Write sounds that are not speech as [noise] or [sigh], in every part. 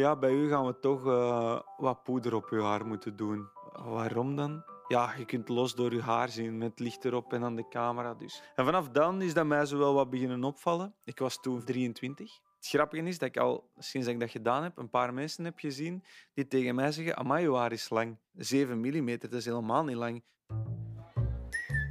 ja, bij u gaan we toch eh, wat poeder op uw haar moeten doen. Waarom dan? Ja, je kunt los door je haar zien met licht erop en aan de camera. Dus. En vanaf dan is dat mij zo wel wat beginnen opvallen. Ik was toen 23. Het grappige is dat ik al, sinds ik dat gedaan heb, een paar mensen heb gezien die tegen mij zeggen amai, je haar is lang. 7 mm, dat is helemaal niet lang.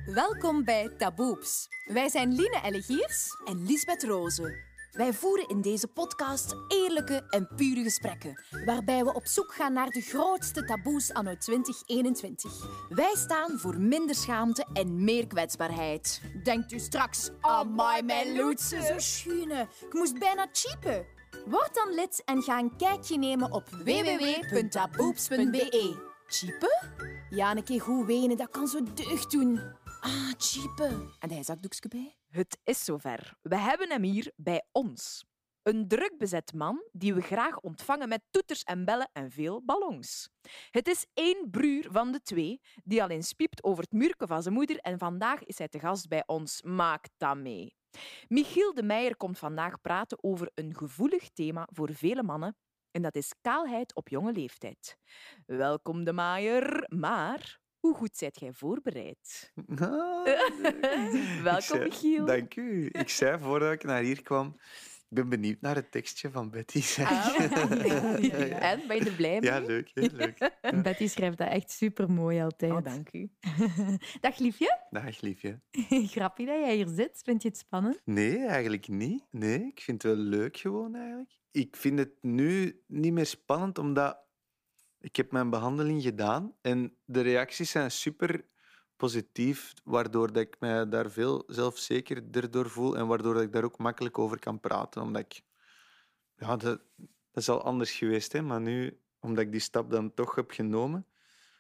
Welkom bij Taboeps. Wij zijn Line Ellegiers en Lisbeth Rozen. Wij voeren in deze podcast eerlijke en pure gesprekken, waarbij we op zoek gaan naar de grootste taboes anno 2021. Wij staan voor minder schaamte en meer kwetsbaarheid. Denkt u straks, amai, mijn loetse, zo schune. Ik moest bijna cheapen. Word dan lid en ga een kijkje nemen op www.taboeps.be. Cheapen? Ja, een keer goed wenen, dat kan zo deugd doen. Ah, cheapen. En hij zakdoekje bij? Het is zover. We hebben hem hier bij ons. Een druk bezet man die we graag ontvangen met toeters en bellen en veel ballons. Het is één broer van de twee die al eens piept over het muurken van zijn moeder en vandaag is hij te gast bij ons. Maak dat mee. Michiel de Meijer komt vandaag praten over een gevoelig thema voor vele mannen en dat is kaalheid op jonge leeftijd. Welkom de Meijer, maar hoe goed zijt jij voorbereid? Ah, [laughs] Welkom, Michiel. Dank u. Ik zei voordat ik naar hier kwam, ik ben benieuwd naar het tekstje van Betty. Ah, [laughs] En, ben je er blij mee? Ja, leuk. Heel leuk. [laughs] Betty schrijft dat echt super mooi altijd. Oh, dank u. Dag, liefje. Dag, liefje. Grappig dat jij hier zit. Vind je het spannend? Nee, eigenlijk niet. Nee, ik vind het wel leuk gewoon eigenlijk. Ik vind het nu niet meer spannend, omdat ik heb mijn behandeling gedaan en de reacties zijn super positief, waardoor dat ik mij daar veel zelfzekerder door voel en waardoor dat ik daar ook makkelijk over kan praten. Omdat ik... Ja, dat, dat is al anders geweest, hè, maar nu, omdat ik die stap dan toch heb genomen,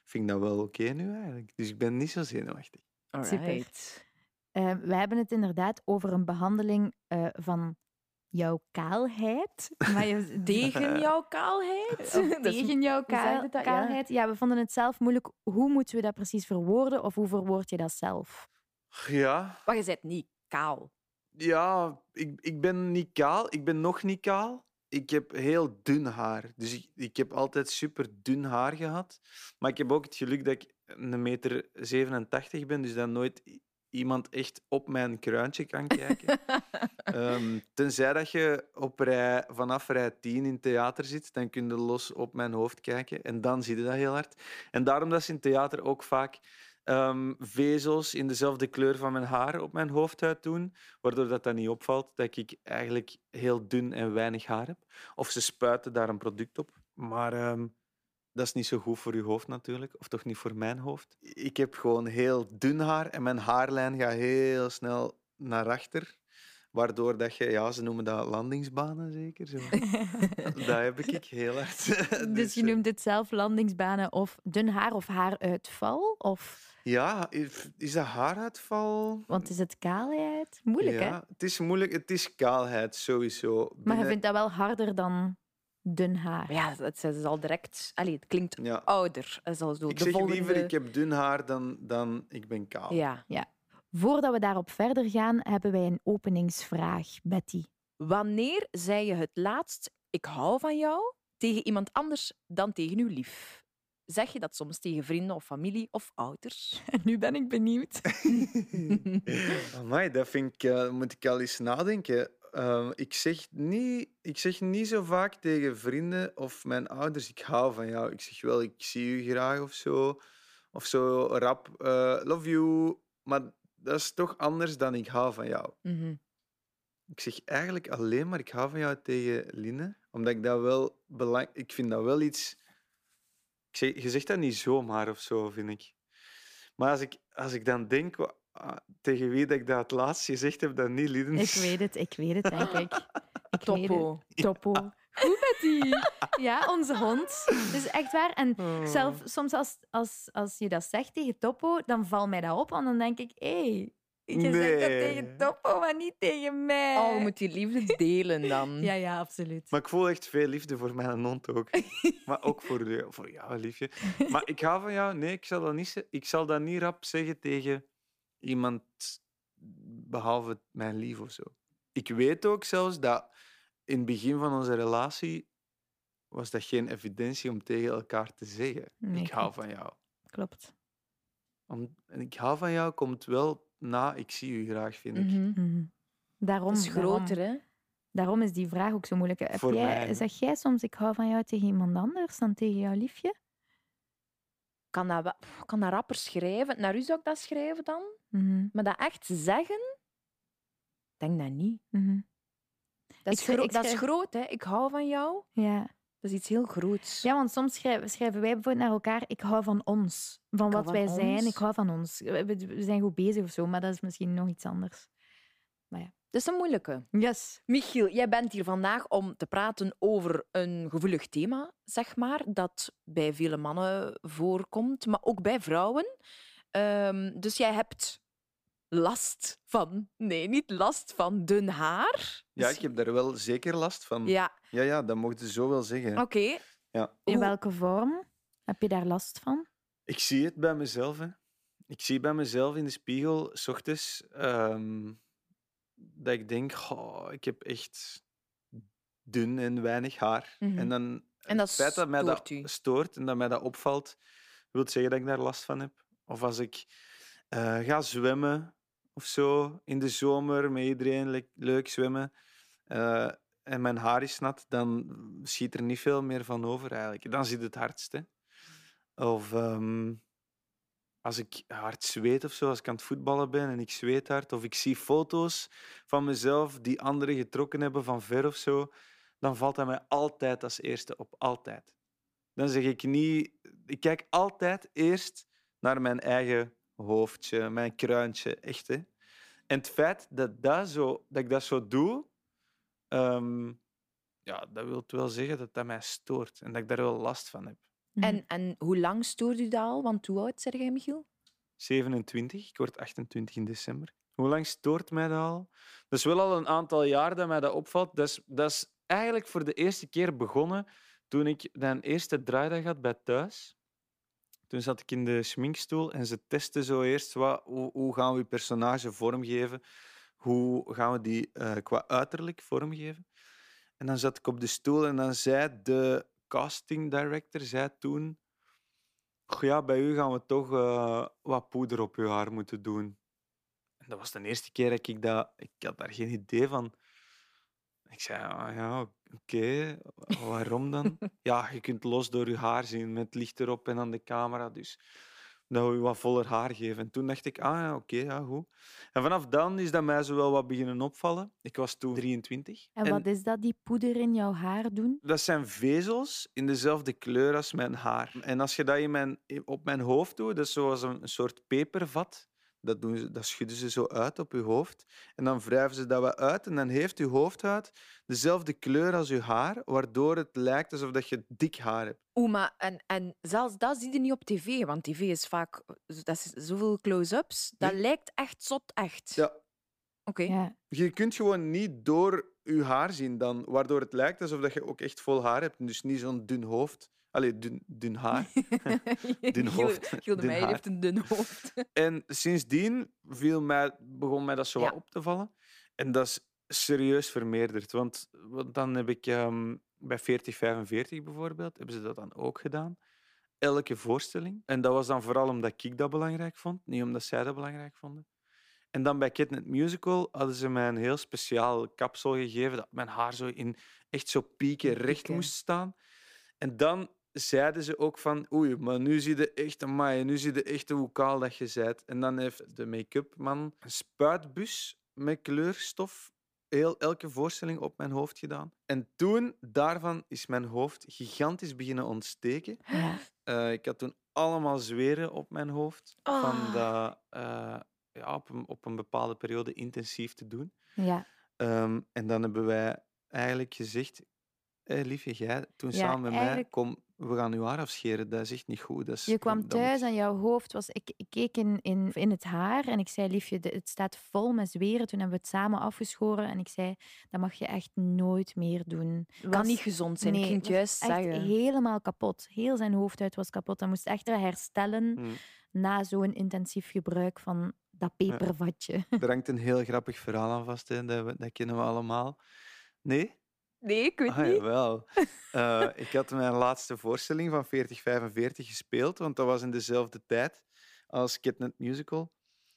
vind ik dat wel oké nu eigenlijk. Dus ik ben niet zo zenuwachtig. Super. Uh, we hebben het inderdaad over een behandeling uh, van jouw kaalheid. [laughs] Maar je, tegen [laughs] jouw kaalheid? [laughs] tegen jouw kaal, kaalheid. Ja. we vonden het zelf moeilijk. Hoe moeten we dat precies verwoorden? Of hoe verwoord je dat zelf? Ja. Maar je bent niet kaal. Ja, ik, ik ben niet kaal. Ik ben nog niet kaal. Ik heb heel dun haar. Dus ik, ik heb altijd super dun haar gehad. Maar ik heb ook het geluk dat ik een meter 87 ben, dus dat nooit iemand echt op mijn kruintje kan kijken. um, [laughs] tenzij dat je op rij, vanaf rij 10 in theater zit, dan kun je los op mijn hoofd kijken. En dan zie je dat heel hard. En daarom dat ze in theater ook vaak um, vezels in dezelfde kleur van mijn haar op mijn hoofdhuid doen, waardoor dat, dat niet opvalt dat ik eigenlijk heel dun en weinig haar heb. Of ze spuiten daar een product op. Maar... Um, dat is niet zo goed voor je hoofd natuurlijk, of toch niet voor mijn hoofd. Ik heb gewoon heel dun haar en mijn haarlijn gaat heel snel naar achter. Waardoor dat je, ja, ze noemen dat landingsbanen zeker. Zo. [laughs] dat heb ik heel hard. dus, [laughs] dus je noemt het zelf landingsbanen of dun haar of haaruitval? Of... Ja, is dat haaruitval? Want is het kaalheid? Moeilijk, ja, hè? Het is moeilijk. Het is kaalheid, sowieso. Maar je vindt dat wel harder dan dun haar. Ja, het is al direct... Allee, het klinkt ouder. Zo ik zeg volgende... liever, ik heb dun haar dan, dan ik ben kaal. Ja. ja. Voordat we daarop verder gaan, hebben wij een openingsvraag, Betty. Wanneer zei je het laatst, ik hou van jou, tegen iemand anders dan tegen uw lief? Zeg je dat soms tegen vrienden of familie of ouders? [laughs] nu ben ik benieuwd. [laughs] Amai, dat vind ik, uh, moet ik al eens nadenken. Ehm, ik, zeg niet, ik zeg niet zo vaak tegen vrienden of mijn ouders, ik hou van jou. Ik zeg wel, ik zie u graag of zo. Of zo rap, uh, love you. Maar dat is toch anders dan ik hou van jou. Mhm. Ik zeg eigenlijk alleen maar ik hou van jou tegen Line. Omdat ik dat wel belangrijk... Ik vind dat wel iets... Ik zeg, je zegt dat niet zomaar of zo, vind ik. Maar als ik, als ik dan denk Ah, tegen wie dat ik dat het laatst gezegd heb, dat niet Lidens. Ik weet het, ik weet het, denk ik. ik Topo. Topo. Goed met die. Ja, onze hond. Dus echt waar. En oh. zelf, soms als, als, als je dat zegt tegen Topo, dan valt mij dat op. En dan denk ik, hé, hey, je nee. zegt dat tegen Topo, maar niet tegen mij. Oh, moet die liefde delen dan. [laughs] ja, ja, absoluut. Maar ik voel echt veel liefde voor mijn hond ook. [laughs] maar ook voor, voor jou, liefje. Maar ik hou van jou. Nee, ik zal dat niet, ik zal dat niet rap zeggen tegen iemand behalve mijn lief of zo. Ik weet ook zelfs dat in het begin van onze relatie was dat geen evidentie om tegen elkaar te zeggen. Nee, ik hou van jou. Klopt. Om, en ik hou van jou komt wel na ik zie u graag, vind ik. Mhm. Mhm. Daarom, Dat is daarom- groter, hè? Daarom is die vraag ook zo moeilijk. Heb jij, zeg jij soms ik hou van jou tegen iemand anders dan tegen jouw liefje? Kan dat, pff, kan dat rapper schrijven? Naar u zou ik dat schrijven dan? Mhm, Maar dat echt zeggen? Denk dat niet. mhm. Dat is, schrijf- dat is groot, hè? Ik hou van jou. Ja. Dat is iets heel groots. ja, want soms schrijven, schrijven wij bijvoorbeeld naar elkaar ik hou van ons. Van Ik wat van wij zijn, ik hou van ons. We, we- zijn goed bezig of zo, maar dat is misschien nog iets anders. Dat is een moeilijke. Yes. Michiel, jij bent hier vandaag om te praten over een gevoelig thema, zeg maar, dat bij vele mannen voorkomt, maar ook bij vrouwen. Ehm, dus jij hebt last van, nee, niet last van dun haar. Ja, Dus- ik heb daar wel zeker last van. Ja, ja, ja, dat mocht je zo wel zeggen. oké. Ja. In welke vorm heb je daar last van? Ik zie het bij mezelf. Hè. Ik zie bij mezelf in de spiegel, s ochtends, ehm, dat ik denk, "Goh, ik heb echt dun en weinig haar. Mhm. En dan En dat het feit dat mij dat stoort u? stoort en dat mij dat opvalt, wil zeggen dat ik daar last van heb. Of als ik eh, ga zwemmen of zo in de zomer met iedereen le- leuk zwemmen eh, en mijn haar is nat, dan schiet er niet veel meer van over eigenlijk. Dan zit het hardste. Of ehm, als ik hard zweet of zo, als ik aan het voetballen ben en ik zweet hard, of ik zie foto's van mezelf die anderen getrokken hebben van ver of zo, dan valt dat mij altijd als eerste op. Altijd. Dan zeg ik niet... Ik kijk altijd eerst naar mijn eigen hoofdje, mijn kruintje, echt. Hè. En het feit dat, dat, zo, dat ik dat zo doe, ehm, ja, dat wil wel zeggen dat dat mij stoort en dat ik daar wel last van heb. Mhm. En, en hoe lang stoort u dat al? Want hoe oud zeg jij, Michiel? 27, ik word 28 in december. Hoe lang stoort mij dat al? Dat is wel al een aantal jaar dat mij dat opvalt. Dat is, dat is eigenlijk voor de eerste keer begonnen toen ik mijn eerste draaidag had bij thuis. Toen zat ik in de schminkstoel en ze testen zo eerst wat, hoe, hoe gaan we je personage vormgeven. Hoe gaan we die eh, qua uiterlijk vormgeven. En dan zat ik op de stoel en dan zei de casting director zei toen... "Goh, Ja, bij u gaan we toch eh, wat poeder op uw haar moeten doen. En dat was de eerste keer dat ik dat... Ik had daar geen idee van. Ik zei, ah, ja, oké, waarom dan? [laughs] ja, je kunt los door je haar zien met licht erop en aan de camera. Dus dat we je wat voller haar geven. En toen dacht ik, ah ja, oké, ja, goed. En vanaf dan is dat mij zo wel wat beginnen opvallen. Ik was toen 23. En wat is dat, die poeder in jouw haar doen? Dat zijn vezels in dezelfde kleur als mijn haar. En als je dat in mijn, op mijn hoofd doet, dat is zoals een soort pepervat. Dat, doen ze, dat schudden ze zo uit op je hoofd. En dan wrijven ze dat wat uit. En dan heeft je hoofdhuid dezelfde kleur als je haar, waardoor het lijkt alsof dat je dik haar hebt. Oeh, maar en, en zelfs dat zie je niet op tv, want tv is vaak dat is zoveel close-ups. Dat Nee. lijkt echt zot echt. Ja, Oké. Ja. je kunt gewoon niet door je haar zien dan, waardoor het lijkt alsof dat je ook echt vol haar hebt. En dus niet zo'n dun hoofd. Allee, dun, dun haar. [laughs] Dun hoofd, Giel de dun Meijer heeft een dun hoofd. [laughs] En sindsdien viel mij, begon mij dat zo wat Ja. op te vallen. En dat is serieus vermeerderd. Want, want dan heb ik ehm, bij 4045 bijvoorbeeld, hebben ze dat dan ook gedaan. Elke voorstelling. En dat was dan vooral omdat ik dat belangrijk vond, niet omdat zij dat belangrijk vonden. En dan bij Kidnet Musical hadden ze mij een heel speciaal kapsel gegeven, dat mijn haar zo in echt zo pieken recht moest staan. En dan zeiden ze ook van, oei, maar nu zie je echt, amai, nu zie je echt hoe kaal dat je bent. En dan heeft de make-up man een spuitbus met kleurstof heel elke voorstelling op mijn hoofd gedaan. En toen, daarvan, is mijn hoofd gigantisch beginnen ontsteken. Eh, ik had toen allemaal zweren op mijn hoofd. Van Ah. dat eh, ja, op, een, op een bepaalde periode intensief te doen. ja. Ehm, en dan hebben wij eigenlijk gezegd... Hé, liefje, jij toen Ja, samen met mij... Kom, we gaan uw haar afscheren. Dat is echt niet goed. Dat is, Je kwam dat moet- thuis en jouw hoofd was... Ik, ik keek in, in, in het haar en ik zei, liefje, het staat vol met zweren. Toen hebben we het samen afgeschoren en ik zei, dat mag je echt nooit meer doen. Kan Was- niet gezond zijn, ik nee, ging het was juist echt zeggen. helemaal kapot. Heel zijn hoofdhuid was kapot. Hij moest echt herstellen Hm. na zo'n intensief gebruik van dat pepervatje. Er hangt een heel grappig verhaal aan vast. Hè. Dat, dat kennen we allemaal. Nee? Nee, ik weet Ah, niet. jawel. [laughs] Eh, ik had mijn laatste voorstelling van 4045 gespeeld, want dat was in dezelfde tijd als Kidnet Musical.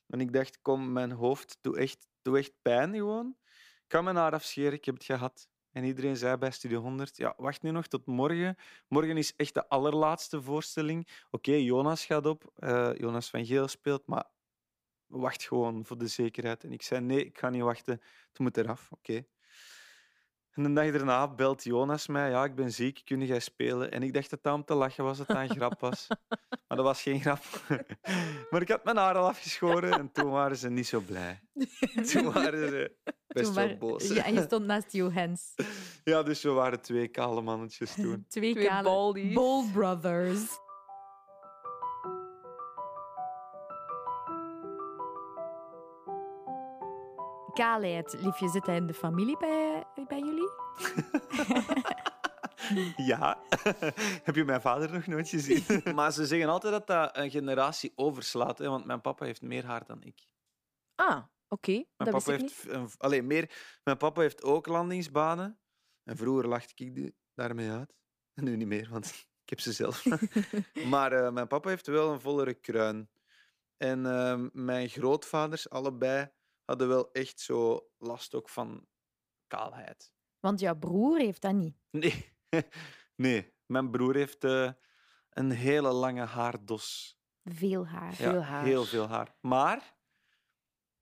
En ik dacht, kom, mijn hoofd doet echt, doet echt pijn gewoon. Ik kan mijn haar afscheren, ik heb het gehad. En iedereen zei bij Studio 100, ja, wacht nu nog tot morgen. Morgen is echt de allerlaatste voorstelling. Oké, Jonas gaat op, eh, Jonas van Geel speelt, maar wacht gewoon voor de zekerheid. En ik zei, nee, ik ga niet wachten, het moet eraf, oké. En de dag daarna belt Jonas mij. Ja, ik ben ziek, kun jij spelen? En ik dacht dat dat om te lachen was, dat dat een grap was. [laughs] Maar dat was geen grap. [laughs] Maar ik had mijn haar al afgeschoren en toen waren ze niet zo blij. Toen waren ze best wel boos. Ja, en je stond naast Johans. Ja, dus we waren twee kale mannetjes toen. [laughs] Twee, Twee kale baldies. Ball Brothers. Kaalheid, liefje, zit hij in de familie bij, bij jullie? [laughs] Ja, [laughs] heb je mijn vader nog nooit gezien? [laughs] Maar ze zeggen altijd dat dat een generatie overslaat, hè, want mijn papa heeft meer haar dan ik. Ah, oké. Mijn Dat wist papa, ik heeft, niet. een, allee, meer, mijn papa heeft ook landingsbanen. En vroeger lachte ik die daarmee uit. En nu niet meer, want ik heb ze zelf. maar eh, mijn papa heeft wel een vollere kruin. En ehm, mijn grootvaders, allebei, hadden wel echt zo last ook van kaalheid. Want jouw broer heeft dat niet. Nee, [laughs] nee. mijn broer heeft eh, een hele lange haardos. Veel haar. Ja, Veel haar. Heel veel haar. Maar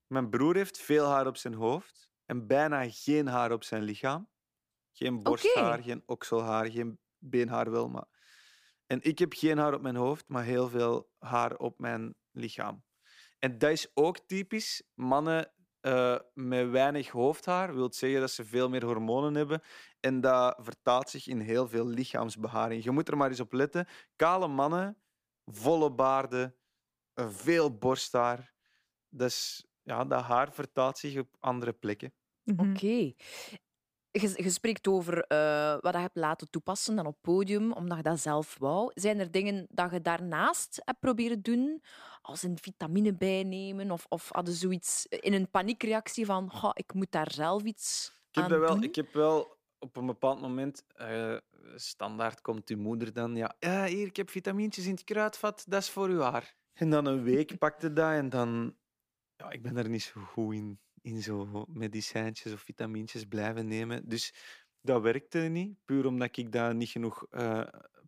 mijn broer heeft veel haar op zijn hoofd en bijna geen haar op zijn lichaam. Geen borsthaar, geen okselhaar, geen beenhaar wel. Maar... En ik heb geen haar op mijn hoofd, maar heel veel haar op mijn lichaam. En dat is ook typisch. Mannen eh, met weinig hoofdhaar wil zeggen dat ze veel meer hormonen hebben. En dat vertaalt zich in heel veel lichaamsbeharing. Je moet er maar eens op letten. Kale mannen, volle baarden, veel borsthaar. Dat, is, ja, dat haar vertaalt zich op andere plekken. Mhm. Oké. Je, je spreekt over eh, wat je hebt laten toepassen dan op podium, omdat je dat zelf wou. Zijn er dingen dat je daarnaast hebt proberen doen, als een vitamine bijnemen, of, of hadden zoiets in een paniekreactie van "Goh, ik moet daar zelf iets Ik heb, wel, doen? ik heb wel op een bepaald moment, eh, standaard komt uw moeder dan, ja, ja, hier, ik heb vitamintjes in het kruidvat, dat is voor uw haar. En dan een week pakte dat en dan, ja, ik ben daar niet zo goed in, in zo medicijntjes of vitamintjes blijven nemen. Dus dat werkte niet, puur omdat ik dat niet genoeg eh,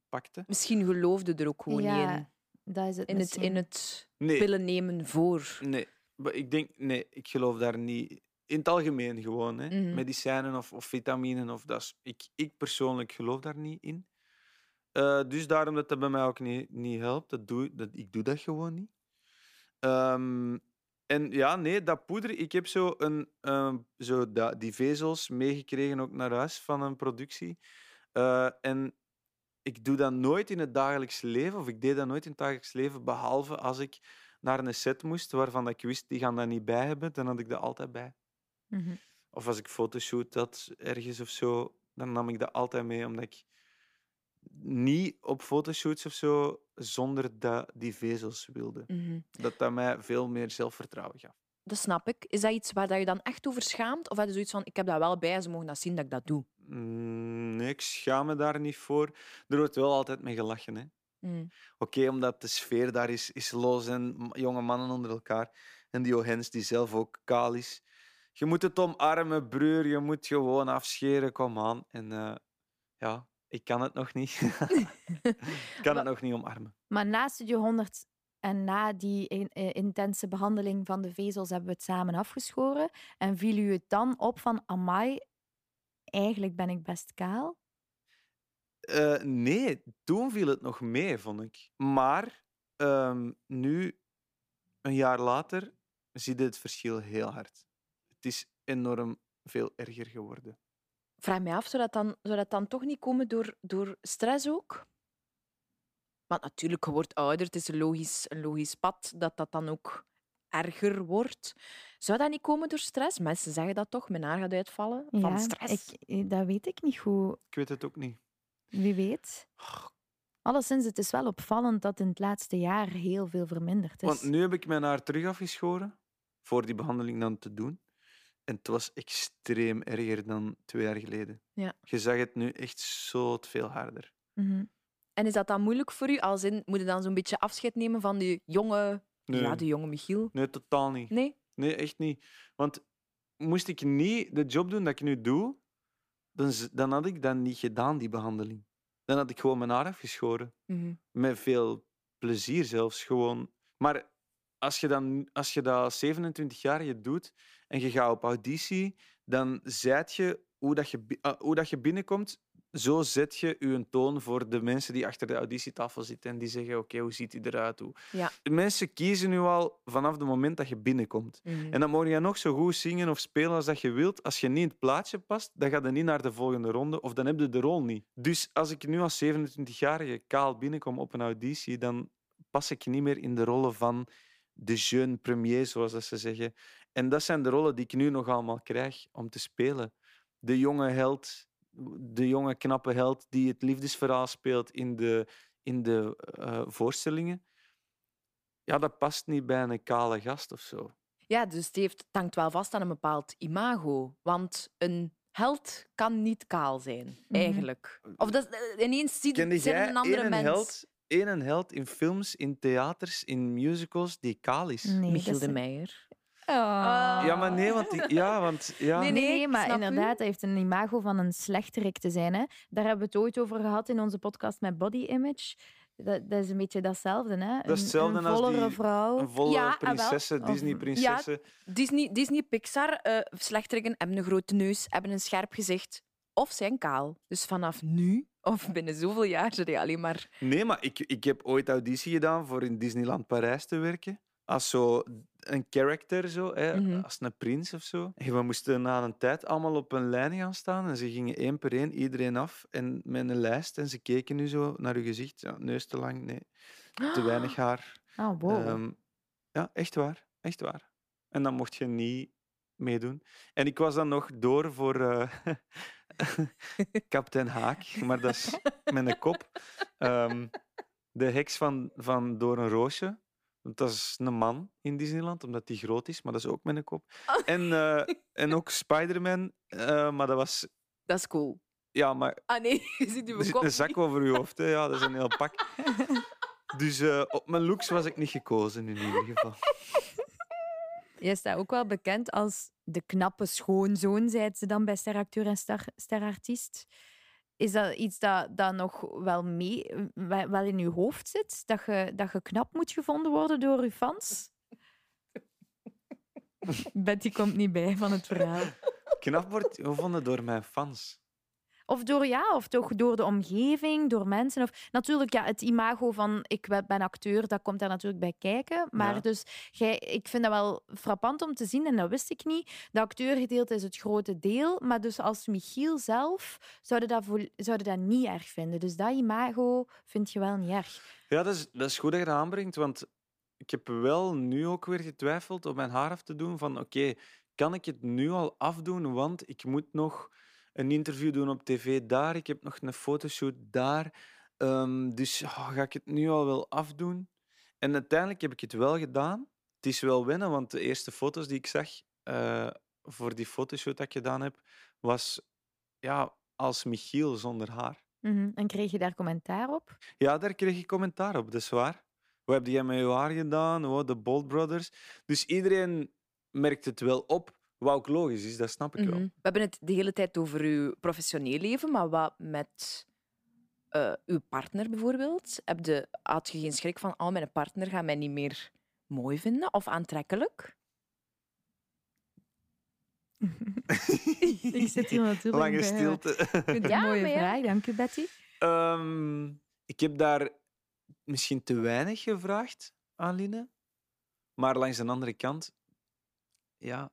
pakte. Misschien geloofde er ook gewoon Ja, niet Dat is het in. In het, in het Nee, pillen nemen voor. nee, maar ik denk, nee, ik geloof daar niet. In het algemeen gewoon, hè. Mhm. medicijnen of, of vitaminen. Of dat ik, ik persoonlijk geloof daar niet in. Eh, dus daarom dat dat bij mij ook niet, niet helpt. Dat doe, dat, ik doe dat gewoon niet. Ehm, en ja, nee, dat poeder. Ik heb zo, een, ehm, zo dat, die vezels meegekregen ook naar huis van een productie. Eh, en ik doe dat nooit in het dagelijks leven, of ik deed dat nooit in het dagelijks leven, behalve als ik naar een set moest waarvan ik wist, die gaan dat niet bij hebben, dan had ik dat altijd bij. Mhm. Of als ik fotoshoot had ergens of zo, dan nam ik dat altijd mee, omdat ik niet op fotoshoots of zo zonder dat, die vezels wilde. Mhm. Dat dat mij veel meer zelfvertrouwen gaf. Dat snap ik. Is dat iets waar dat je dan echt over schaamt? Of had je zoiets van, ik heb dat wel bij, ze mogen dat zien dat ik dat doe? Mm, Nee, ik schaam me daar niet voor. Er wordt wel altijd mee gelachen. Hè. Mm. Oké, omdat de sfeer daar is, is los en jonge mannen onder elkaar. En die Johens, die zelf ook kaal is. Je moet het omarmen, broer. Je moet gewoon afscheren, kom aan. En eh, ja, ik kan het nog niet. [laughs] ik kan het nog niet omarmen. Maar na Studio 100 en na die in- eh, intense behandeling van de vezels hebben we het samen afgeschoren. En viel u het dan op van, amai, eigenlijk ben ik best kaal? Eh, nee, toen viel het nog mee, vond ik. Maar ehm, nu, een jaar later, zie je het verschil heel hard. Het is enorm veel erger geworden. Vraag mij af, zou dat dan, zou dat dan toch niet komen door, door stress ook? Want natuurlijk, je wordt ouder, het is een logisch, een logisch pad dat dat dan ook erger wordt. Zou dat niet komen door stress? Mensen zeggen dat toch, mijn haar gaat uitvallen van stress. Ik, eh, dat weet ik niet goed. Ik weet het ook niet. Wie weet. Alleszins, het is wel opvallend dat in het laatste jaar heel veel verminderd is. Want nu heb ik mijn haar terug afgeschoren, voor die behandeling dan te doen. En het was extreem erger dan twee jaar geleden. Ja. Je zag het nu echt zo veel harder. Mhm. En is dat dan moeilijk voor u? Als in, moet je dan zo'n beetje afscheid nemen van die jonge, Nee, ja, de jonge Michiel? nee totaal niet. Nee? Nee, echt niet. Want moest ik niet de job doen dat ik nu doe, dan, dan had ik dat niet gedaan, die behandeling. Dan had ik gewoon mijn haar afgeschoren. Mhm. Met veel plezier zelfs. Gewoon. Maar als je, dan, als je dat 27 jaar je doet en je gaat op auditie, dan zet je hoe, dat je, ah, hoe dat je binnenkomt. Zo zet je je toon voor de mensen die achter de auditietafel zitten en die zeggen: Oké, hoe ziet hij eruit? Hoe... Ja. De mensen kiezen nu al vanaf het moment dat je binnenkomt. Mhm. En dan mag je nog zo goed zingen of spelen als dat je wilt. Als je niet in het plaatje past, dan ga je niet naar de volgende ronde of dan heb je de rol niet. Dus als ik nu als 27-jarige kaal binnenkom op een auditie, dan pas ik niet meer in de rollen van de jeune premier, zoals dat ze zeggen. En dat zijn de rollen die ik nu nog allemaal krijg om te spelen. De jonge held, de jonge knappe held die het liefdesverhaal speelt in de, in de eh, voorstellingen. Ja, dat past niet bij een kale gast of zo. Ja, dus het, heeft, het hangt wel vast aan een bepaald imago. Want een held kan niet kaal zijn, eigenlijk. Of dat, is- ineens ziet een andere mens. held, één held in films, in theaters, in musicals die kaal is? Nee, Michiel dat de Meijer. Oh. Ja, maar nee, want... Die, ja, want ja. Nee, Nee, maar inderdaad, hij heeft een imago van een slechterik te zijn. Hè. Daar hebben we het ooit over gehad in onze podcast met Body Image. Dat, dat is een beetje datzelfde. Hè. Dat is hetzelfde een, als die- vollere vrouw. Een volle Ja, ah, wel. prinsessen, Of- Disney-prinsessen. Disney, Disney Pixar, eh slechteriken hebben een grote neus, hebben een scherp gezicht. Of zijn kaal. Dus vanaf nu, of binnen zoveel jaar, zul je alleen maar... Nee, maar ik, ik heb ooit auditie gedaan voor in Disneyland Parijs te werken. Als zo een character, zo, hè, Mhm. als een prins of zo. En we moesten na een tijd allemaal op een lijn gaan staan. En ze gingen één per één iedereen af en met een lijst. En ze keken nu zo naar uw gezicht. Ja, neus te lang, nee. Te weinig [gasps] haar. Oh, wow. Ehm, ja, echt waar. Echt waar. En dan mocht je niet meedoen. En ik was dan nog door voor eh, [laughs] [laughs] kapitein Haak, maar dat is met een kop. Ehm, de heks van, van Door een Roosje. Want dat is een man in Disneyland, omdat die groot is, maar dat is ook met een kop. En, eh, en ook Spider-Man, eh, maar dat was... Dat is cool. Ja, maar Ah nee, [laughs] je ziet uw kop een zak niet. over je hoofd. Hè. Ja, dat is een heel pak. [laughs] Dus eh, op mijn looks was ik niet gekozen, in ieder geval. Jij staat ook wel bekend als de knappe schoonzoon, zei ze dan bij steracteur en star, sterartiest. Is dat iets dat, dat nog wel, mee, wel wel in je hoofd zit? Dat je, dat je knap moet gevonden worden door je fans? [laughs] Betty komt niet bij van het verhaal. Knap wordt gevonden door mijn fans. Of door, ja, of toch door de omgeving, door mensen. Of, natuurlijk, ja, het imago van ik ben acteur, dat komt daar natuurlijk bij kijken. Maar Ja. dus, jij, ik vind dat wel frappant om te zien, en dat wist ik niet. De acteurgedeelte is het grote deel, maar dus als Michiel zelf zouden dat, zouden dat niet erg vinden. Dus dat imago vind je wel niet erg. Ja, dat is, dat is goed dat je dat aanbrengt, want ik heb wel nu ook weer getwijfeld om mijn haar af te doen. Van oké, kan ik het nu al afdoen? Want ik moet nog een interview doen op tv daar. Ik heb nog een fotoshoot daar. Ehm, dus oh, ga ik het nu al wel afdoen? En uiteindelijk heb ik het wel gedaan. Het is wel wennen, want de eerste foto's die ik zag eh, voor die fotoshoot dat ik gedaan heb, was ja, als Michiel zonder haar. Mhm. En kreeg je daar commentaar op? Ja, daar kreeg ik commentaar op, dat is waar. Hoe heb jij met je haar gedaan? Oh, de Bolt Brothers. Dus iedereen merkt het wel op. Wat ook logisch is, dat snap ik Mhm. wel. We hebben het de hele tijd over uw professioneel leven, maar wat met eh, uw partner bijvoorbeeld? Heb je, had je geen schrik van, oh, mijn partner gaat mij niet meer mooi vinden of aantrekkelijk? [laughs] ik zit hier natuurlijk Lange bij, eh, stilte. Ik vind het Ja, een mooie ja. vraag, dank u Betty. Ehm, ik heb daar misschien te weinig gevraagd aan Line. Maar langs de andere kant, ja,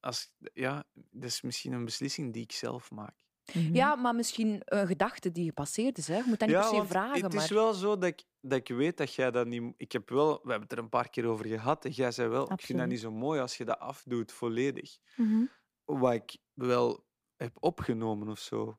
als, ja, dat is misschien een beslissing die ik zelf maak. Mhm. Ja, maar misschien een gedachte die gepasseerd is. Hè? Je moet dat niet per se vragen. het maar... is wel zo dat ik, dat ik weet dat jij dat niet... Ik heb wel... We hebben het er een paar keer over gehad. En jij zei wel, ik vind dat niet zo mooi als je dat afdoet volledig. Mhm. Wat ik wel heb opgenomen of zo.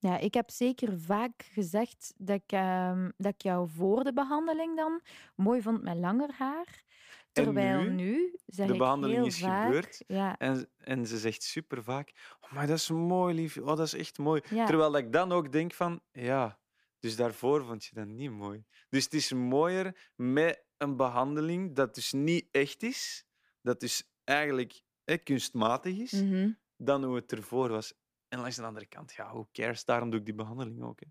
Ja, ik heb zeker vaak gezegd dat ik, ehm, dat ik jou voor de behandeling dan mooi vond met langer haar. Terwijl nu, nu, zeg de ik behandeling heel is vaak, gebeurd Ja, En, en ze zegt super vaak: Oh, maar dat is mooi, lief. Oh, dat is echt mooi. ja. Terwijl ik dan ook denk van, ja, dus daarvoor vond je dat niet mooi. Dus het is mooier met een behandeling dat dus niet echt is, dat dus eigenlijk kunstmatig is, Mhm. dan hoe het ervoor was. En langs de andere kant, ja, who cares? Daarom doe ik die behandeling ook. Hè.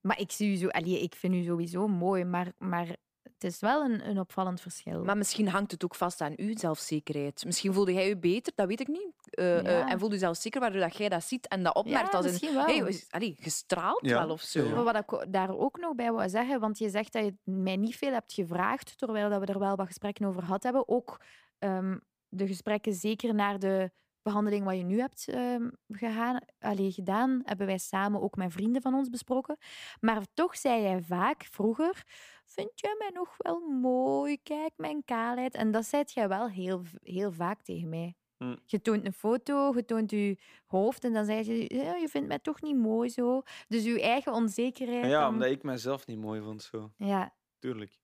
Maar ik, zie u zo, allee, ik vind u sowieso mooi, maar, maar het is wel een, een opvallend verschil. Maar misschien hangt het ook vast aan uw zelfzekerheid. Misschien voelde jij je beter, dat weet ik niet. Eh, eh, Ja. en voelde je zelfzeker waardoor dat jij dat ziet en dat opmerkt ja, als een... misschien wel. Hey, allee, gestraald Ja. wel of zo. Ja. Maar wat ik daar ook nog bij wil zeggen, want je zegt dat je mij niet veel hebt gevraagd, terwijl dat we er wel wat gesprekken over gehad hebben. Ook ehm, de gesprekken zeker naar de behandeling wat je nu hebt ehm, gegaan, allee, gedaan, hebben wij samen ook met vrienden van ons besproken. Maar toch zei jij vaak vroeger, vind jij mij nog wel mooi? Kijk, mijn kaalheid. En dat zei jij wel heel, heel vaak tegen mij. Hm. Je toont een foto, je toont je hoofd en dan zeg je, je vindt mij toch niet mooi zo. Dus je eigen onzekerheid. Ja, dan- omdat ik mezelf niet mooi vond, zo. ja, Tuurlijk.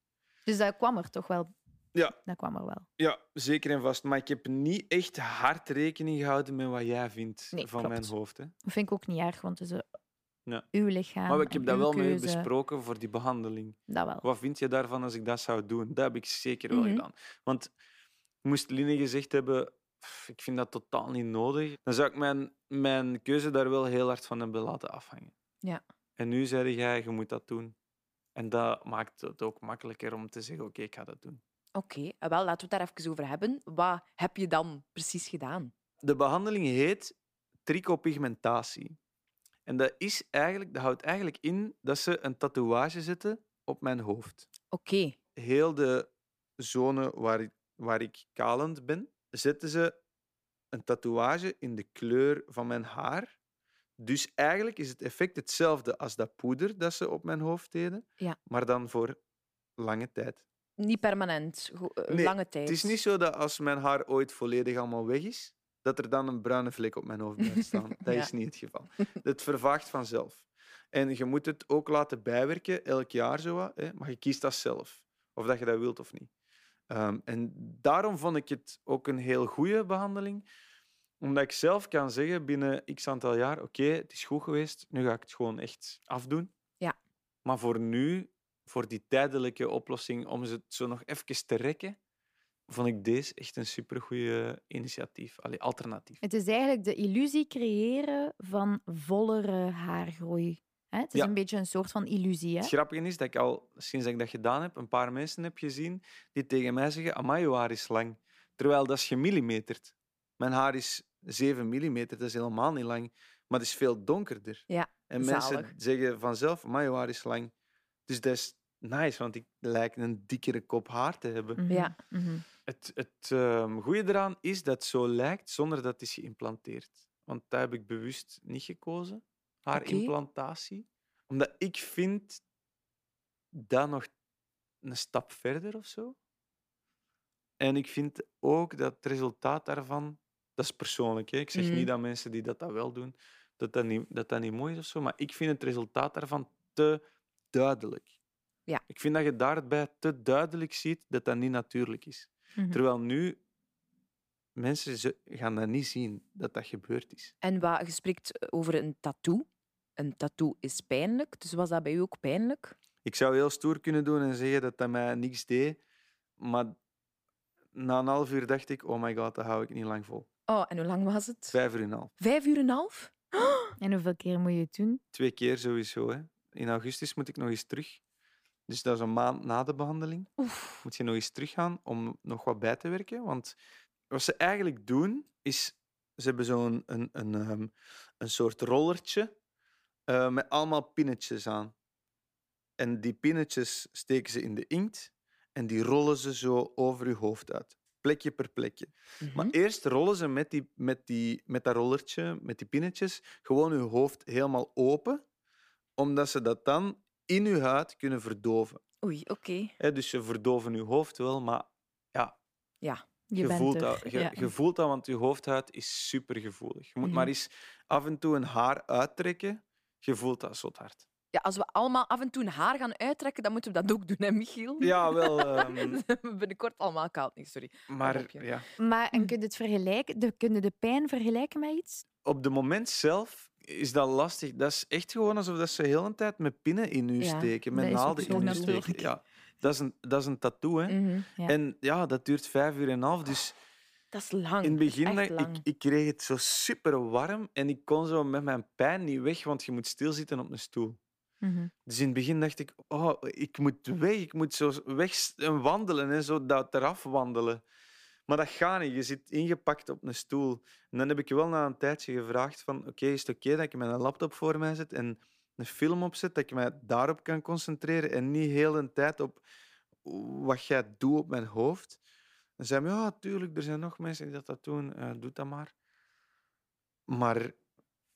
dus dat kwam er toch wel. Ja. Dat kwam er wel. Ja, zeker en vast. Maar ik heb niet echt hard rekening gehouden met wat jij vindt Nee, van klopt. mijn hoofd. Hè. Dat vind ik ook niet erg, want het is eh, Ja. uw lichaam. Maar ik heb dat wel met keuze. besproken voor die behandeling. Dat wel. Wat vind je daarvan als ik dat zou doen? Dat heb ik zeker wel Mhm. gedaan. Want moest Line gezegd hebben, "Pff, ik vind dat totaal niet nodig, dan zou ik mijn, mijn keuze daar wel heel hard van hebben laten afhangen. Ja. En nu zei jij, je moet dat doen. En dat maakt het ook makkelijker om te zeggen, oké, ik ga dat doen. Oké, eh, wel, laten we het daar even over hebben. Wat heb je dan precies gedaan? De behandeling heet trichopigmentatie. En dat, is eigenlijk, dat houdt eigenlijk in dat ze een tatoeage zetten op mijn hoofd. Oké, heel de zone waar ik, waar ik kalend ben, zetten ze een tatoeage in de kleur van mijn haar. Dus eigenlijk is het effect hetzelfde als dat poeder dat ze op mijn hoofd deden, Ja. maar dan voor lange tijd. Niet permanent, eh, Nee, lange tijd. Het is niet zo dat als mijn haar ooit volledig allemaal weg is, dat er dan een bruine vlek op mijn hoofd blijft [laughs] staan. Dat Ja. is niet het geval. [laughs] Het vervaagt vanzelf. En je moet het ook laten bijwerken, elk jaar zo wat, hè, maar je kiest dat zelf. Of dat je dat wilt of niet. Ehm, en daarom vond ik het ook een heel goede behandeling. Omdat ik zelf kan zeggen binnen x aantal jaar, oké, het is goed geweest, nu ga ik het gewoon echt afdoen. Ja. Maar voor nu, voor die tijdelijke oplossing, om ze zo nog even te rekken, vond ik deze echt een supergoeie initiatief, Allee, alternatief. Het is eigenlijk de illusie creëren van vollere haargroei. Het is Ja. een beetje een soort van illusie. Hè? Het grappige is dat ik al, sinds dat ik dat gedaan heb, een paar mensen heb gezien die tegen mij zeggen, amai, je haar is lang. Terwijl dat is gemillimeterd. Mijn haar is 7 millimeter, dat is helemaal niet lang. Maar het is veel donkerder. Ja, en zalig. mensen zeggen vanzelf, amai, je haar is lang. Dus dat is nice, want ik lijk een dikkere kop haar te hebben. Mhm, Ja. mhm. Het, het ehm, goede eraan is dat het zo lijkt zonder dat het is geïmplanteerd. Want daar heb ik bewust niet gekozen, haarimplantatie. Omdat ik vind dat nog een stap verder of zo. En ik vind ook dat het resultaat daarvan, dat is persoonlijk, hè? ik zeg Mhm. niet dat mensen die dat, dat wel doen, dat dat, niet, dat dat niet mooi is of zo, maar ik vind het resultaat daarvan te duidelijk. Ja. Ik vind dat je daarbij te duidelijk ziet dat dat niet natuurlijk is. Mhm. Terwijl nu mensen ze gaan dat niet zien dat dat gebeurd is. En wat, je spreekt over een tattoo. Een tattoo is pijnlijk, dus was dat bij u ook pijnlijk? Ik zou heel stoer kunnen doen en zeggen dat dat mij niks deed, maar na een half uur dacht ik, oh my god, dat hou ik niet lang vol. Oh, en hoe lang was het? Vijf uur en een half. Vijf uur en een half? En hoeveel keer moet je het doen? Twee keer sowieso. Hè. In augustus moet ik nog eens terug. Dus dat is een maand na de behandeling. Oef. Moet je nog eens teruggaan om nog wat bij te werken. Want wat ze eigenlijk doen, is... Ze hebben zo'n een, een, ehm, een soort rollertje eh, met allemaal pinnetjes aan. En die pinnetjes steken ze in de inkt en die rollen ze zo over je hoofd uit. Plekje per plekje. Maar Mhm. eerst rollen ze met, die, met, die, met dat rollertje, met die pinnetjes, gewoon je hoofd helemaal open, omdat ze dat dan in je huid kunnen verdoven. Oei, oké. Dus ze verdoven je hoofd wel, maar ja, Ja. Je, je, bent voelt dat, je, ja. je voelt dat, want je hoofdhuid is supergevoelig. Je moet Mhm. maar eens af en toe een haar uittrekken, je voelt dat zo hard. Ja, als we allemaal af en toe een haar gaan uittrekken, dan moeten we dat ook doen, hè, Michiel? Ja, wel. [laughs] ehm, Binnenkort allemaal kaal. Nee, sorry. maar ja, Maar en kun je het vergelijken? De, kun je de pijn vergelijken met iets? op het moment zelf is dat lastig. Dat is echt gewoon alsof dat ze heel een tijd met pinnen in u Ja, steken, met naalden in u steken. Ja, dat is een, dat is een tattoo, hè. Mhm. Ja. En ja, dat duurt vijf uur en een half. Dus Dat is lang. in het begin, dat- ik, lang. ik kreeg het zo super warm en ik kon zo met mijn pijn niet weg, want je moet stilzitten op een stoel. Mhm. Dus in het begin dacht ik, oh, ik moet weg, ik moet zo weg en wandelen, hè, zo dat eraf wandelen. Maar dat gaat niet, je zit ingepakt op een stoel. En dan heb ik wel na een tijdje gevraagd van, oké, is het oké dat ik mijn laptop voor mij zet en een film opzet, dat ik mij daarop kan concentreren en niet heel de tijd op wat jij doet op mijn hoofd. Dan zei hij, ja, tuurlijk, er zijn nog mensen die dat, dat doen, eh, doe dat maar. Maar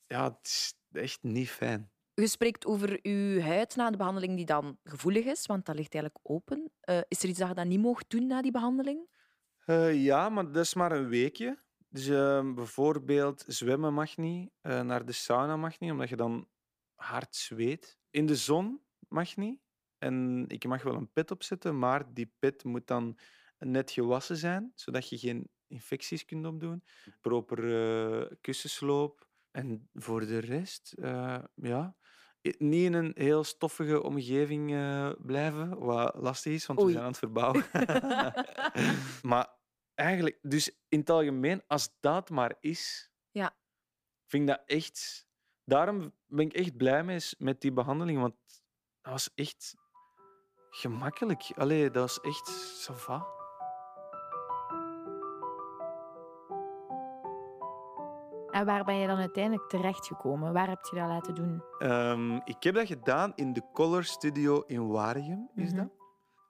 ja, het is echt niet fijn. Je spreekt over uw huid na de behandeling die dan gevoelig is, want dat ligt eigenlijk open. Eh, is er iets dat je dan niet mocht doen na die behandeling? Eh, ja, maar dat is maar een weekje. Dus eh, bijvoorbeeld zwemmen mag niet, eh, naar de sauna mag niet, omdat je dan hard zweet. In de zon mag niet. En ik mag wel een pet opzetten, maar die pet moet dan net gewassen zijn, zodat je geen infecties kunt opdoen. Proper kussensloop. En voor de rest, ja, niet in een heel stoffige omgeving eh, blijven, wat lastig is, want we zijn aan het verbouwen. [laughs] maar eigenlijk, dus in het algemeen, als dat maar is, Ja. vind ik dat echt. Daarom ben ik echt blij mee met die behandeling, want dat was echt gemakkelijk. Allee, dat was echt ça En waar ben je dan uiteindelijk terechtgekomen? Waar heb je dat laten doen? Ehm, ik heb dat gedaan in de Color Studio in Waregem, is Mhm. dat?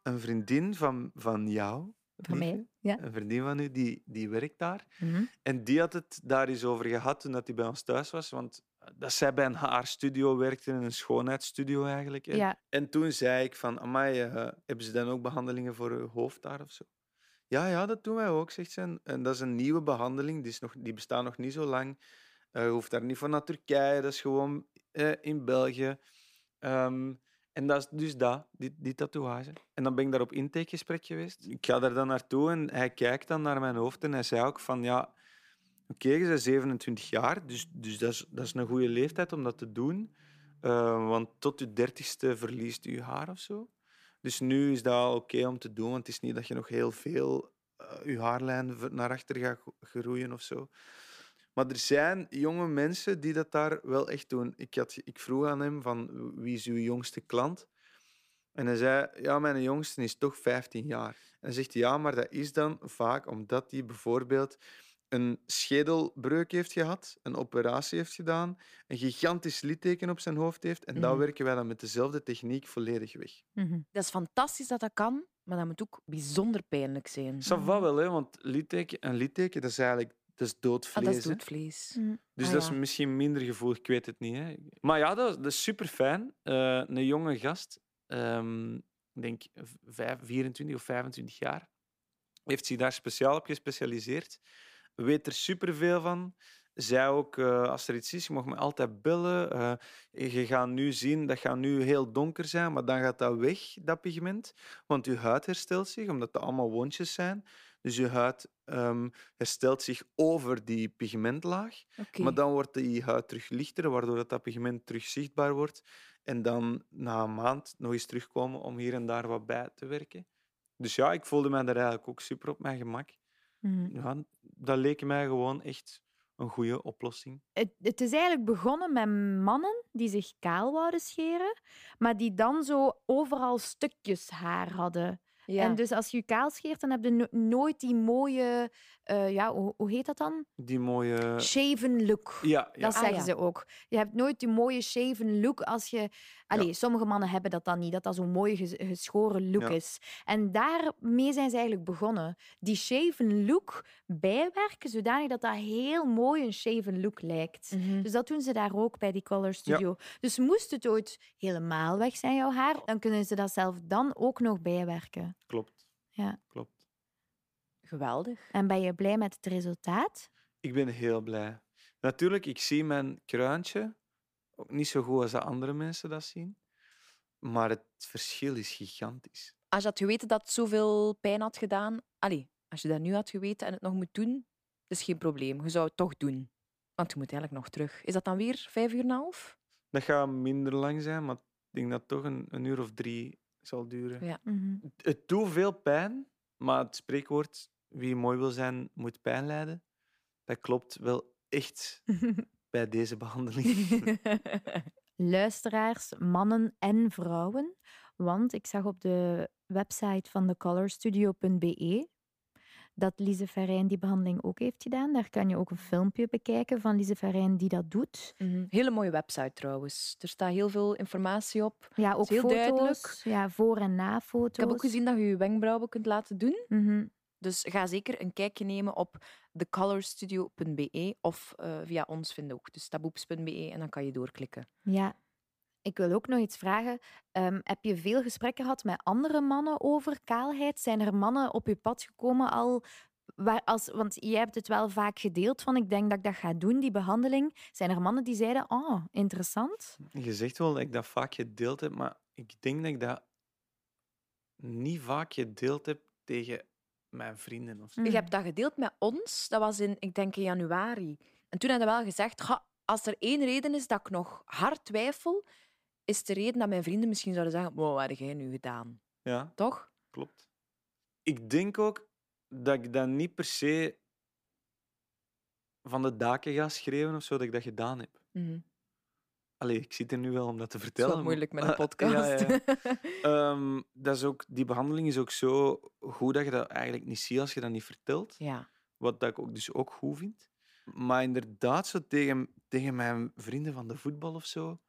Een vriendin van, van jou, Van mij, ja. een vriendin van u, die, die werkt daar. Mhm. En die had het daar eens over gehad toen dat hij bij ons thuis was. Want dat zij bij een haarstudio werkte, in een schoonheidsstudio eigenlijk. Hè. Ja. En toen zei ik van, amai, eh, hebben ze dan ook behandelingen voor je hoofd daar of zo? Ja, ja, dat doen wij ook, zegt ze. En- dat is een nieuwe behandeling, die, is nog, die bestaat nog niet zo lang. Eh, je hoeft daar niet voor naar Turkije, dat is gewoon eh, in België. Ehm, en dat is dus dat, die, die tatoeage. En dan ben ik daar op intakegesprek geweest. Ik ga daar dan naartoe en hij kijkt dan naar mijn hoofd en hij zei ook van, ja, oké, je bent 27 jaar, dus, dus dat, is, dat is een goede leeftijd om dat te doen. Eh, want tot je dertigste verliest je haar of zo. Dus nu is dat oké om te doen, want het is niet dat je nog heel veel eh, je haarlijn naar achter gaat gro- groeien of zo. Maar er zijn jonge mensen die dat daar wel echt doen. Ik, had, ik vroeg aan hem van wie is uw jongste klant? En hij zei, ja, mijn jongste is toch 15 jaar. En hij zegt, ja, maar dat is dan vaak omdat hij bijvoorbeeld een schedelbreuk heeft gehad, een operatie heeft gedaan, een gigantisch litteken op zijn hoofd heeft. En dat Mhm. werken wij dan met dezelfde techniek volledig weg. Mhm. Dat is fantastisch dat dat kan, maar dat moet ook bijzonder pijnlijk zijn. Ça va wel, hè, want litteken, een litteken dat is eigenlijk dat is Ah, doodvlees. dat is doodvlees. Mhm. Dus Ah, dat ja. is misschien minder gevoelig, ik weet het niet. Hè. Maar ja, dat, is- dat is super fijn. een jonge gast, ehm, ik denk v- vijf- 24 of 25 jaar, heeft zich daar speciaal op gespecialiseerd. Weet er superveel van. Zij ook, eh, als er iets is, je mag me altijd bellen. Eh, je gaat nu zien, dat gaat nu heel donker zijn, maar dan gaat dat weg, dat pigment. Want je huid herstelt zich, omdat dat allemaal wondjes zijn. Dus je huid ehm, herstelt zich over die pigmentlaag. Maar dan wordt die huid terug lichter, waardoor dat, dat pigment terug zichtbaar wordt. En dan na een maand nog eens terugkomen om hier en daar wat bij te werken. Dus ja, ik voelde mij daar eigenlijk ook super op mijn gemak. Mhm. Ja, dat leek mij gewoon echt een goede oplossing. Het, het is eigenlijk begonnen met mannen die zich kaal wouden scheren, maar die dan zo overal stukjes haar hadden. ja. En dus als je je kaal scheert, dan heb je no- nooit die mooie, eh, ja, hoe, hoe heet dat dan? Die mooie... Shaven look. Ja, ja. Dat Ah, zeggen ja. ze ook. Je hebt nooit die mooie shaven look als je... Allee, sommige mannen hebben dat dan niet, dat dat zo'n mooie ges- geschoren look Ja. is. En daarmee zijn ze eigenlijk begonnen. Die shaven look bijwerken, zodanig dat dat heel mooi een shaven look lijkt. Mhm. Dus dat doen ze daar ook bij die Color Studio. Dus moest het ooit helemaal weg zijn, jouw haar, dan kunnen ze dat zelf dan ook nog bijwerken. Klopt. Ja. Klopt. Geweldig. En ben je blij met het resultaat? Ik ben heel blij. Natuurlijk, ik zie mijn kruintje ook niet zo goed als dat andere mensen dat zien. Maar het verschil is gigantisch. Als je had geweten dat het zoveel pijn had gedaan... Allee, als je dat nu had geweten en het nog moet doen, is geen probleem. Je zou het toch doen. Want je moet eigenlijk nog terug. Is dat dan weer vijf uur en een half? Dat gaat minder lang zijn, maar ik denk dat het toch een, een uur of drie zal duren. Ja. Mhm. Het- Het doet veel pijn, maar het spreekwoord wie mooi wil zijn, moet pijn lijden. Dat klopt wel echt [laughs] bij deze behandeling. [laughs] Luisteraars, mannen en vrouwen. Want ik zag op de website van thecolorstudio.be dat Lise Verijn die behandeling ook heeft gedaan. Daar kan je ook een filmpje bekijken van Lise Verijn die dat doet. Mhm. Hele mooie website trouwens. Er staat heel veel informatie op. Ja, ook heel foto's. duidelijk. Ja, voor- en na-foto's. Ik heb ook gezien dat je je wenkbrauwen kunt laten doen. Mhm. Dus ga zeker een kijkje nemen op thecolorstudio.be of eh, via ons vinden ook. Dus taboeps.be en dan kan je doorklikken. Ja. Ik wil ook nog iets vragen. Ehm, heb je veel gesprekken gehad met andere mannen over kaalheid? Zijn er mannen op je pad gekomen al? Waar, als, want jij hebt het wel vaak gedeeld van ik denk dat ik dat ga doen, die behandeling. Zijn er mannen die zeiden, oh, interessant? Je zegt wel dat ik dat vaak gedeeld heb, maar ik denk dat ik dat niet vaak gedeeld heb tegen mijn vrienden. Of zo. Mm. Je hebt dat gedeeld met ons. Dat was in, ik denk, in januari. En toen hadden we wel gezegd, "Ga, als er één reden is dat ik nog hard twijfel, is de reden dat mijn vrienden misschien zouden zeggen, wow, wat heb jij nu gedaan? Ja, Toch? klopt. Ik denk ook dat ik dat niet per se van de daken ga schreeuwen of zo, dat ik dat gedaan heb. Mhm. Allee, ik zit er nu wel om dat te Het is vertellen. wel moeilijk met een maar- podcast. Ja, ja. [laughs] Ehm, dat is ook, die behandeling is ook zo goed dat je dat eigenlijk niet ziet als je dat niet vertelt. ja. Wat dat ik ook, dus ook goed vind. Maar inderdaad, zo tegen, tegen mijn vrienden van de voetbal of zo,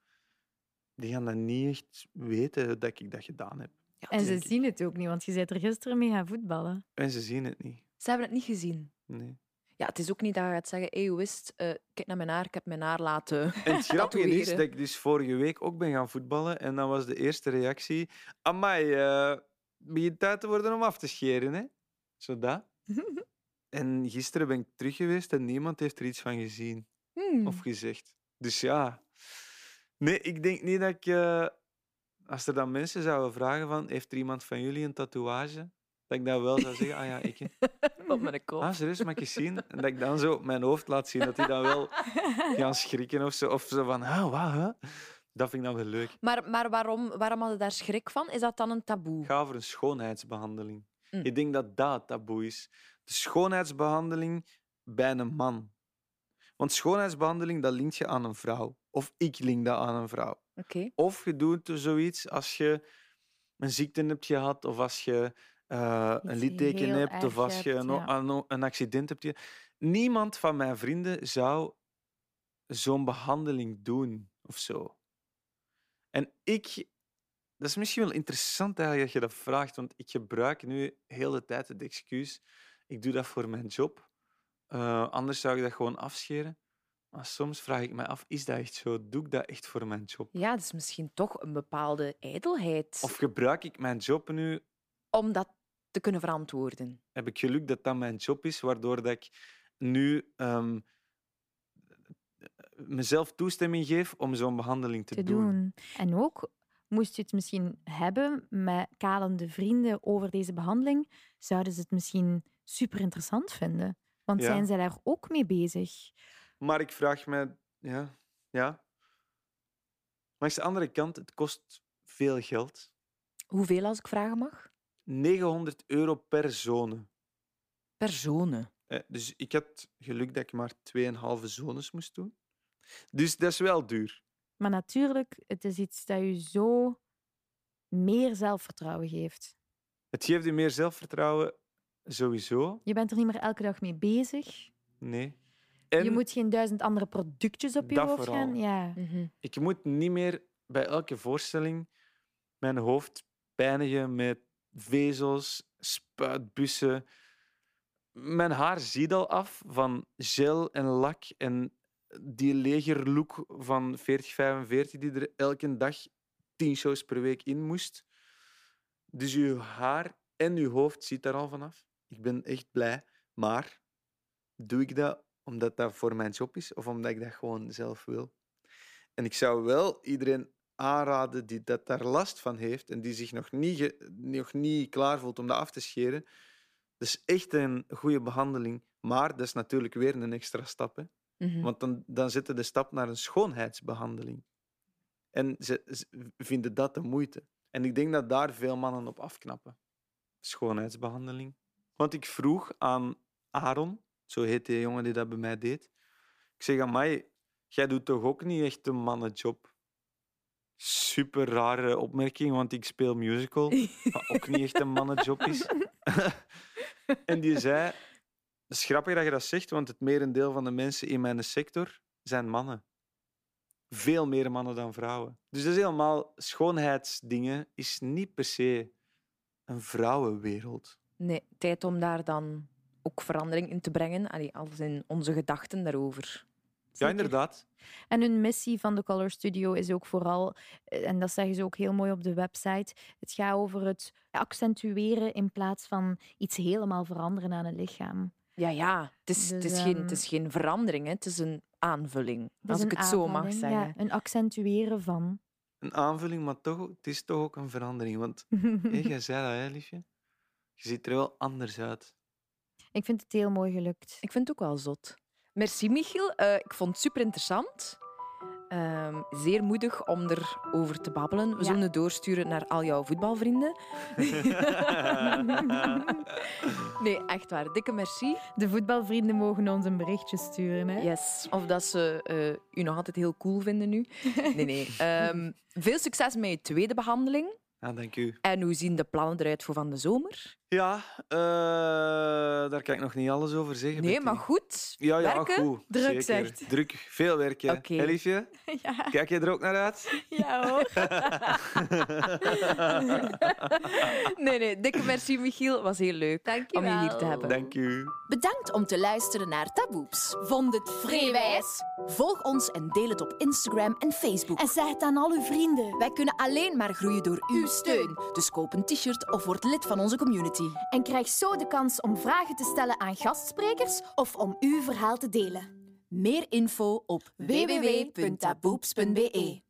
die gaan dat niet echt weten dat ik dat gedaan heb. Ja, En ze ik. zien het ook niet, want je bent er gisteren mee gaan voetballen. En ze zien het niet. Ze hebben het niet gezien. Nee. Ja, het is ook niet dat je gaat zeggen, is het? Eh, kijk naar mijn haar, ik heb mijn haar laten... [laughs] En het [laughs] grappige is dat ik dus vorige week ook ben gaan voetballen. En dan was de eerste reactie... Amai, eh begint tijd te worden om af te scheren, hè? Zo dat. [laughs] En gisteren ben ik terug geweest en niemand heeft er iets van gezien Hmm. of gezegd. Dus ja... Nee, ik denk niet dat ik... eh, als er dan mensen zouden vragen van... Heeft er iemand van jullie een tatoeage? Dat ik dan wel zou zeggen... Ah ja, ik. Op [laughs] mijn kop. Ah, serieus, mag ik eens zien? En dat ik dan zo mijn hoofd laat zien. Dat die dan wel gaan schrikken of zo. Of zo van... Ah, wat, hè? Dat vind ik dan wel leuk. Maar, maar waarom, waarom hadden daar schrik van? Is dat dan een taboe? Gaat over een schoonheidsbehandeling. Mm. Ik denk dat dat taboe is. De schoonheidsbehandeling bij een man. Want schoonheidsbehandeling, dat linkt je aan een vrouw. Of ik link dat aan een vrouw. Oké. Of je doet zoiets als je een ziekte hebt gehad, of als je eh, een heel hebt, of als je hebt, een, ja. een, accident hebt. Niemand van mijn vrienden zou zo'n behandeling doen of zo. En ik, dat is misschien wel interessant eigenlijk dat je dat vraagt, want ik gebruik nu heel de tijd het excuus. Ik doe dat voor mijn job. Eh, anders zou ik dat gewoon afscheren. Maar soms vraag ik me af, is dat echt zo? Doe ik dat echt voor mijn job? Ja, dat is misschien toch een bepaalde ijdelheid Of gebruik ik mijn job nu, om dat te kunnen verantwoorden. heb ik geluk dat dat mijn job is, waardoor dat ik nu ehm, mezelf toestemming geef om zo'n behandeling te, te doen. En ook, moest je het misschien hebben met kalende vrienden over deze behandeling, zouden ze het misschien super interessant vinden. Want Ja. zijn zij daar ook mee bezig? Maar ik vraag me, ja, ja. Langs de andere kant, het kost veel geld. Hoeveel, als ik vragen mag? 900 euro per zone. Personen. Eh, Dus ik had geluk dat ik maar 2,5 zones moest doen. Dus dat is wel duur. Maar natuurlijk, het is iets dat je zo meer zelfvertrouwen geeft. Het geeft je meer zelfvertrouwen, sowieso. Je bent er niet meer elke dag mee bezig. Nee. En Je moet geen duizend andere productjes op je Dat hoofd gaan. Ja. Mhm. ik moet niet meer bij elke voorstelling mijn hoofd pijnigen met vezels, spuitbussen. Mijn haar ziet al af van gel en lak en die legerlook van 40, 45 die er elke dag tien shows per week in moest. Dus uw haar en uw hoofd ziet daar al vanaf. Ik ben echt blij. Maar doe ik dat omdat dat voor mijn job is of omdat ik dat gewoon zelf wil? En ik zou wel iedereen aanraden die dat daar last van heeft en die zich nog niet, nog niet klaar voelt om dat af te scheren. Dat is echt een goede behandeling. Maar dat is natuurlijk weer een extra stap. Hè? Mhm. Want dan, dan zetten de stap naar een schoonheidsbehandeling. En ze, ze vinden dat de moeite. En ik denk dat daar veel mannen op afknappen. Schoonheidsbehandeling. Want ik vroeg aan Aaron, zo heet die jongen die dat bij mij deed. Ik zeg aan mij, jij doet toch ook niet echt een mannenjob? Super rare opmerking, want ik speel musical, wat ook niet echt een mannenjob is. [laughs] en die zei, het is grappig dat je dat zegt, want het merendeel van de mensen in mijn sector zijn mannen. Veel meer mannen dan vrouwen. Dus dat is helemaal schoonheidsdingen is niet per se een vrouwenwereld. Nee, tijd om daar dan ook verandering in te brengen. Allee, als in onze gedachten daarover. Ja, Zeker. inderdaad. En hun missie van de Color Studio is ook vooral, eh, en dat zeggen ze ook heel mooi op de website, het gaat over het accentueren in plaats van iets helemaal veranderen aan het lichaam. Ja, ja. Het is, het Dus, is, geen, ehm, het is geen verandering, hè. het is een aanvulling. Het is als ik het zo mag zeggen. Ja, een accentueren van. Een aanvulling, maar toch, het is toch ook een verandering. Want [laughs] hé, jij zei dat, hè, liefje? Je ziet er wel anders uit. Ik vind het heel mooi gelukt. Ik vind het ook wel zot. Merci, Michiel. Eh, ik vond het super interessant. Ehm, zeer moedig om erover te babbelen. We Ja. zullen het doorsturen naar al jouw voetbalvrienden. [laughs] nee, echt waar. Dikke merci. De voetbalvrienden mogen ons een berichtje sturen. Hè? Yes. Of dat ze eh, u nog altijd heel cool vinden nu. Nee, nee. [laughs] Ehm, veel succes met je tweede behandeling. Ja, dank u. En hoe zien de plannen eruit voor van de zomer? Ja, eh, daar kan ik nog niet alles over zeggen. Nee, Betty. maar goed. Ja, ja, werken. goed. Druk, zeker. zegt. Druk, veel werken. Oké. Hè, liefje? [laughs] Ja, Kijk je er ook naar uit? ja hoor. [laughs] Nee, nee. Dikke merci, Michiel. Was heel leuk Dank om je hier te hebben. Dank u. Bedankt om te luisteren naar Taboeps. Vond het vreewijs? Volg ons en deel het op Instagram en Facebook. En zeg het aan al uw vrienden. Wij kunnen alleen maar groeien door uw steun. Dus koop een t-shirt of word lid van onze En krijg zo de kans om vragen te stellen aan gastsprekers of om uw verhaal te delen. Meer info op www.taboeps.be.